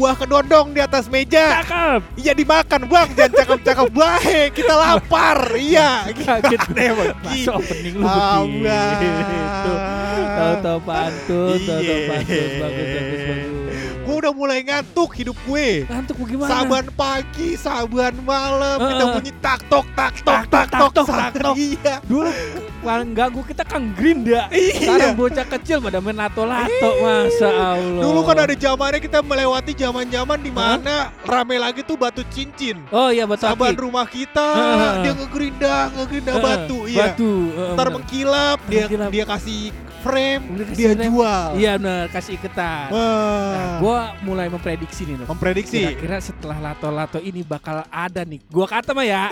Buah kedondong di atas meja. Cakep. Iya dimakan bang, jangan cakep-cakep baik. Kita lapar, iya. Kaget Gimana emang? Masa opening lu begitu. Tahu-tahu pantun, tahu-tahu Iya. pantun. Bagus, bagus, bagus. Gue udah mulai ngantuk hidup gue. Ngantuk bagaimana? Saban pagi, saban malam, kita bunyi tak tok tak tok Tak, tok tak, tok. Iya. Dulu paling ganggu kita Kang Grinda. Iya. Sekarang bocah kecil pada main lato-lato. Masa Allah. Dulu kan ada zamannya kita melewati zaman-zaman di mana rame lagi tuh batu cincin. Oh iya betul. Saban rumah kita Heeh. dia ngegerinda, ngegerinda Heeh, batu, iya. Batu. heeh, Ntar mengkilap, dia Mengkilap. dia kasih frame, kasih dia frame. jual. Iya benar, kasih iketan. Nah, Wah. gua mulai memprediksi nih. Nuk. Memprediksi. Kira-kira setelah lato-lato ini bakal ada nih. Gua kata mah ya,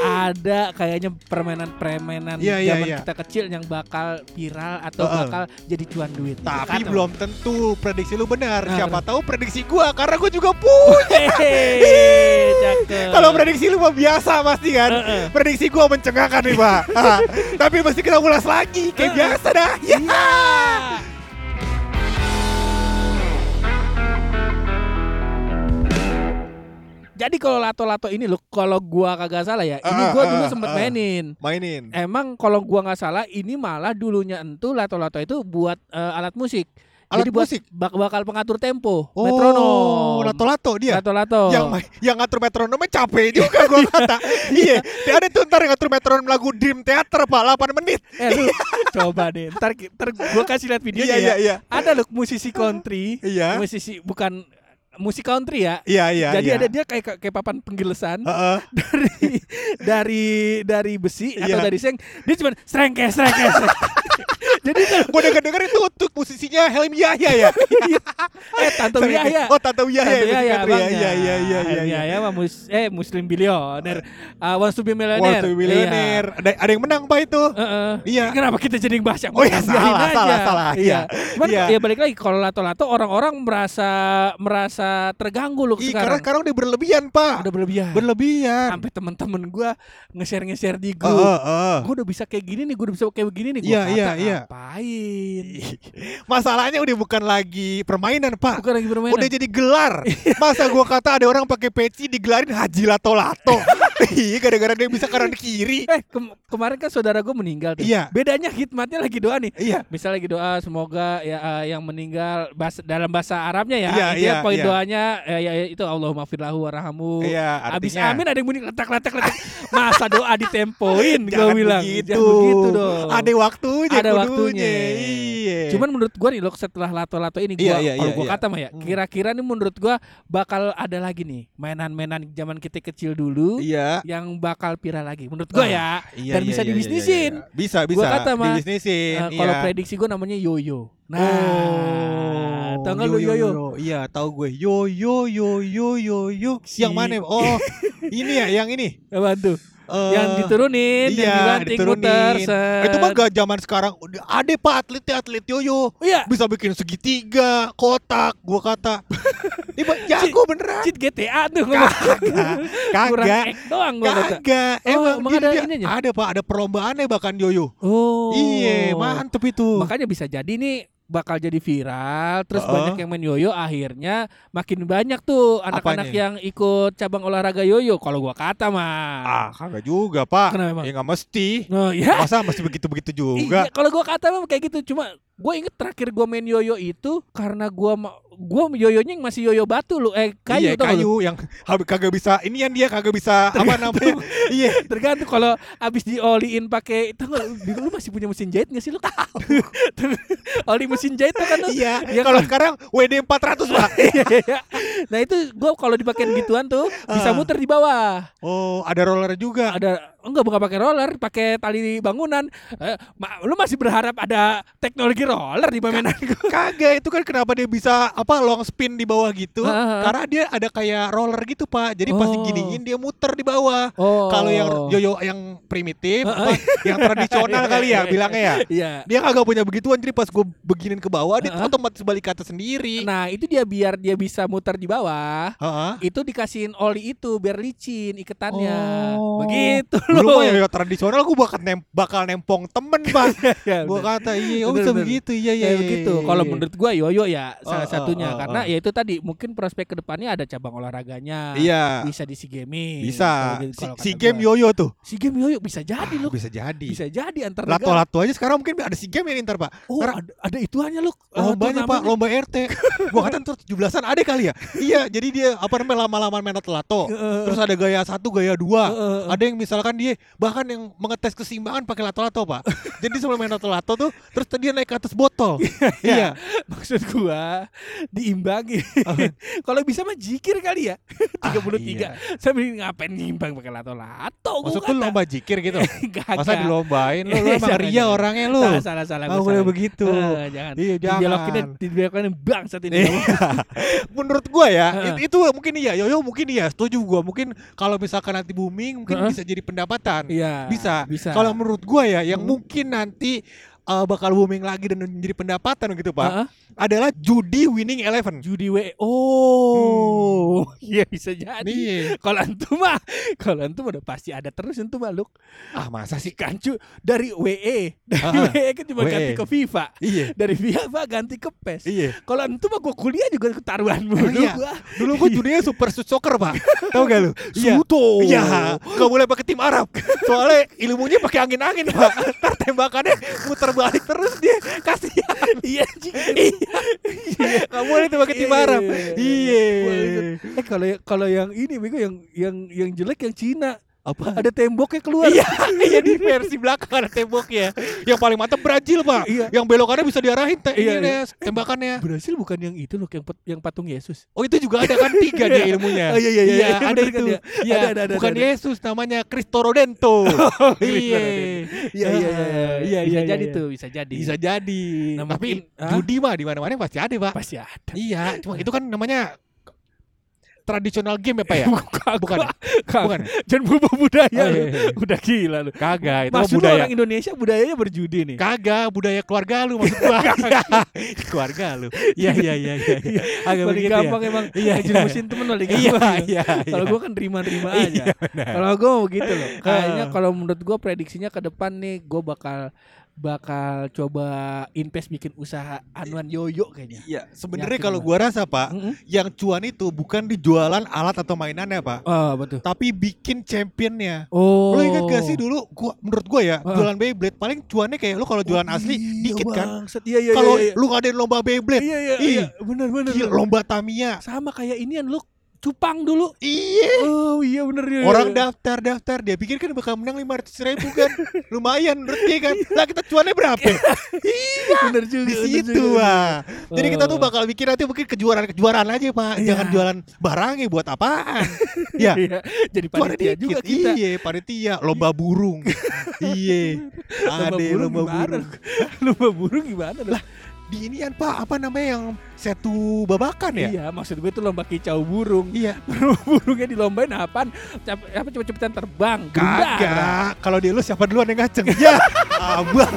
ada kayaknya permainan-permainan Iya, iya, zaman iya. kita kecil yang bakal viral atau Heeh. bakal jadi cuan duit. Tapi kata, belum tentu prediksi lu benar. Nah, Siapa tahu prediksi gua karena gua juga punya. Kalau prediksi lu mah biasa pasti kan. Heeh. Prediksi gua mencengangkan nih, Pak. Tapi mesti kita ulas lagi kayak Heeh. biasa dah. Ya. Iya. Jadi kalau lato-lato ini loh, kalau gua kagak salah ya, ini Ah, gua ah, dulu ah, sempet ah. mainin. Mainin. Emang kalau gua nggak salah, ini malah dulunya entu lato-lato itu buat eh, alat musik. Alat Jadi buat musik? bak- bakal pengatur tempo, Oh, metronom. lato-lato dia. Lato-lato. Yang yang ngatur metronomnya capek juga gua kata. iya, dia ada tuh ntar yang ngatur metronom lagu Dream Theater Pak 8 menit. Eh lu coba deh, ntar, ntar gua kasih lihat videonya Iya, ya. iya, iya. Ada loh musisi country, Iya. musisi bukan musik country ya. Iya, iya, Jadi iya. ada dia kayak kayak papan penggilesan Heeh. dari dari dari besi atau Iya. dari seng, dia cuma serengke serengke. Jadi tuh, Gua denger-denger itu untuk musisinya Helmi Yahya ya. eh Tante Yahya. Oh, Tante Yahya. Tante ya, Yahya, abangnya. Iya, iya, iya, iya. Iya. Yahya mah mus eh muslim bilioner. Uh, wants to be millionaire. Street Millionaire. Ada, ada yang menang Pak itu. Iya. Heeh. Iya. Kenapa kita jadi bahas yang Oh, iya, salah, Biarin salah, aja. salah. Iya. Cuman Iya. ya balik lagi kalau lato-lato orang-orang merasa merasa terganggu loh sekarang. karena sekarang udah berlebihan, Pak. Udah berlebihan. Berlebihan. Sampai temen-temen gua nge-share-nge-share di Heeh, grup. heeh. Gue udah bisa kayak gini nih, gue udah bisa kayak begini nih. Gua Iya, kata, iya, iya. Ngapain? Masalahnya udah bukan lagi permainan, Pak. Bukan lagi bermain. Udah jadi gelar. Masa gua kata ada orang pakai peci digelarin Haji Lato-Lato. Iya, gara-gara dia bisa kanan kiri. Eh kem- kemarin kan saudara gue meninggal tuh. Iya. Bedanya hikmatnya lagi doa nih. Iya. Misal lagi doa semoga ya eh, yang meninggal bahasa, dalam bahasa Arabnya ya. Iya, iya, poin iya. doanya ya, ya, ya, itu Allahumma firlahu warhamu. Iya, Abis artinya. amin ada yang bunyi letak-letak letak. Masa doa ditempoin gue bilang. begitu. Jangan begitu dong. Ada waktunya Ada kudunya. waktunya. Iya. Cuman menurut gua nih loh setelah lato-lato ini gua Iya, iya, kalau iya, gua iya. kata mah ya, Hmm. kira-kira nih menurut gua bakal ada lagi nih mainan-mainan zaman kita kecil dulu Iya. Yang bakal viral lagi. Menurut gua Ah, ya. Iya, Dan iya, bisa iya, iya, dibisnisin. iya, iya. Bisa, bisa. kata mah, dibisnisin. Eh, kalau iya. prediksi gua namanya yoyo. Nah, Oh, tau nggak lu yoyo? Iya, tahu gue. Yo yo yo yo yo yo. Si- Yang mana? Oh, ini ya, yang ini. Apa tuh? Eh, yang diturunin, yang iya, dibanting diturunin. muter. set. Itu mah gak zaman sekarang. Ada pak atlet atlet yoyo. Iya, Bisa bikin segitiga, kotak, gua kata. Mah jago beneran. cheat GTA tuh. Kagak. Kagak. doang gua kata. Kagak. Oh, Emang, emang gini ada dia. ininya? Ada pak, ada perlombaannya bahkan yoyo. Oh. Iya, mantep itu. Makanya bisa jadi nih bakal jadi viral terus Heeh. banyak yang main yoyo akhirnya makin banyak tuh anak-anak yang ikut cabang olahraga yoyo kalau gua kata mah. Ah, kagak juga pak. Kenapa emang? Ya nggak mesti. Oh ya. Masa mesti begitu-begitu juga. Iya, kalau gua kata memang kayak gitu cuma gue inget terakhir gua main yoyo itu karena gua ma- gua yoyonya yang masih yoyo batu lu eh kayu iya, tau gak lu? kayu yang habis kagak bisa ini yang dia kagak bisa apa namanya iya tergantung kalau abis dioliin pakai itu lu, lu masih punya mesin jahit gak sih lu oli mesin jahit tuh kan lu iya Ya, kalau sekarang WD 400 pak Iya, iya. Nah itu gue kalau dipakai gituan tuh bisa Ah. muter di bawah. Oh, ada roller juga. Ada enggak bukan pakai roller, pakai tali bangunan. Eh, ma- lu masih berharap ada teknologi roller di permainan gue? Kagak itu kan kenapa dia bisa apa long spin di bawah gitu? Ah. Karena dia ada kayak roller gitu pak. Jadi pas Oh. diginiin dia muter di bawah. Oh. Kalau yang yoyo yang primitif, Ah, apa, yang tradisional kali ya bilangnya ya. Iya. Dia kagak punya begituan. Jadi pas gue beginin ke bawah, dia Ah. otomatis balik ke atas sendiri. Nah itu dia biar dia bisa muter di bawah. Heeh. Itu dikasihin oli itu biar licin iketannya. Oh. Begitu loh. yoyo tradisional gue bakal nem bakal nempong temen pak. Ya, gue kata iya, oh bisa begitu, iya iya. Iya, begitu. iya, Kalau iya. menurut gua yoyo ya salah Oh, satunya oh, oh, karena ya itu tadi mungkin prospek ke depannya ada cabang olahraganya. Iya. Bisa di si gaming. Bisa. Kalau gitu- Si, si game gua. yoyo tuh. Si game yoyo bisa jadi Ah, loh. bisa jadi. Bisa jadi antar negara. Lato-lato aja sekarang mungkin ada si game ini ntar pak. Oh, Karena- ada, ada ituannya loh. eh, Lombanya pak, lomba RT. Gua kata ntar 17-an ada kali ya. iya, jadi dia apa namanya lama-lama main lato-lato. Heeh. Terus ada gaya satu, gaya dua. Ada yang misalkan dia bahkan yang mengetes keseimbangan pakai lato-lato pak. jadi sebelum main lato-lato tuh, terus dia naik ke atas botol. iya. Maksud gua diimbangi. Kalau bisa mah jikir kali ya. 33. iya. Sambil ngapain nimbang pakai lato-lato Maksud lu lomba jikir gitu? Kagak. Masa dilombain lu, lu emang ria orangnya lu. Salah salah salah. Boleh salah. begitu. Eh, jangan. Iya, jangan. Dibelokinnya dibelokinnya bangsat ini. Iya. Menurut gua ya, it- itu mungkin iya, Yoyo mungkin iya, setuju gua. Mungkin kalau misalkan nanti booming mungkin Heeh. bisa jadi pendapatan. Iya. Bisa. Bisa. Kalau menurut gua ya, yang Hmm. mungkin nanti uh, bakal booming lagi dan menjadi pendapatan gitu, Pak. Heeh. Adalah judi winning eleven. Judi W. Oh, iya bisa jadi. Kalau antum mah, kalau antum udah pasti ada terus antum mah Luk. Ah, masa Si sih? kancu dari WE, dari Ah, WE kan cuma WE. ganti ke FIFA. Iya. Dari FIFA ganti ke PES. Iya. Kalau antum mah gua kuliah juga ketaruhan mulu iya? gua. Dulu gua judinya super soccer, Pak. Tahu gak lu? Iya. Suto. Iya, gak boleh pakai tim Arab. Soalnya ilmunya pakai angin-angin, Pak. Ntar tembakannya muter balik terus dia kasihan. Iya anjing. Gak boleh tuh pakai tim Arab. Iya. Eh kalau kalau yang ini bego yang yang yang jelek yang Cina. Apa? Ada temboknya keluar. Iya, iya di versi belakang ada temboknya. Yang paling mantap Brazil, Pak. Iya. Yang belokannya bisa diarahin te- Iya, ini iya. tembakannya. Berhasil bukan yang itu loh yang yang patung Yesus. Oh, itu juga ada kan tiga dia ilmunya. Oh, iya, iya, iya, iya, ada kan itu. ya. Iya, Ada, ada, ada, bukan ada. Oh, Yesus namanya Cristo Rodento. Iya. Iya iya iya. Iya, bisa iya, jadi iya. tuh, bisa jadi. Bisa jadi. Nah, Tapi Hah? judi mah di mana-mana pasti ada, Pak. pasti ada. Iya, cuma itu kan namanya tradisional game ya, Pak ya? Bukan. Bukan. Bukan. Bukan. Jangan berubah budaya. Oh, lu. iya, iya. Udah gila lu. Kagak, itu Maksud budaya. orang Indonesia budayanya berjudi nih. Kagak, budaya keluarga lu maksud gua. Iya, keluarga lu. Iya, iya, iya, iya. iya. Agak paling begitu ya. gampang emang Iya, iya. ngejerumusin temen paling Iya, gampang. iya, Kalau iya. gua kan terima-terima Iya, aja. Kalau gua mau begitu loh. Kayaknya Ah. kalau menurut gua prediksinya ke depan nih gua bakal bakal coba invest bikin usaha anuan yoyo kayaknya. Iya, sebenarnya kalau gua. rasa, Pak, Mm-mm. yang cuan itu bukan di jualan alat atau mainannya, Pak. Oh, betul. Tapi bikin championnya. Oh. Lo ingat gak sih dulu gua menurut gua ya Ah. jualan Beyblade paling cuannya kayak lu kalau jualan asli dikit kan. Iya iya Kalau iya. iya. lu ngadain lomba Beyblade, Iya iya Ih, iya. Benar benar. gila, benar. lomba Tamiya. Sama kayak inian lu cupang dulu. Iya. Oh iya bener iya. Orang daftar daftar dia pikir kan bakal menang lima ratus ribu kan, lumayan dia kan. Lah kita cuannya berapa? bener juga. Di situ ah. Jadi kita tuh Oh. bakal bikin nanti mungkin kejuaraan kejuaraan aja pak, Iya. jangan jualan barangnya buat apaan? ya. Iya, jadi panitia juga kita. Iya, panitia, lomba burung. iya. Ada lomba burung. lomba burung gimana? Lah, Di inian Pak, apa namanya yang satu babakan ya? Iya, maksud gue itu lomba kicau burung. Iya. Burungnya dilombain apaan? Apa cepet-cepetan terbang? Kagak. Kalau dia lu siapa duluan yang ngaceng? ya. Abang.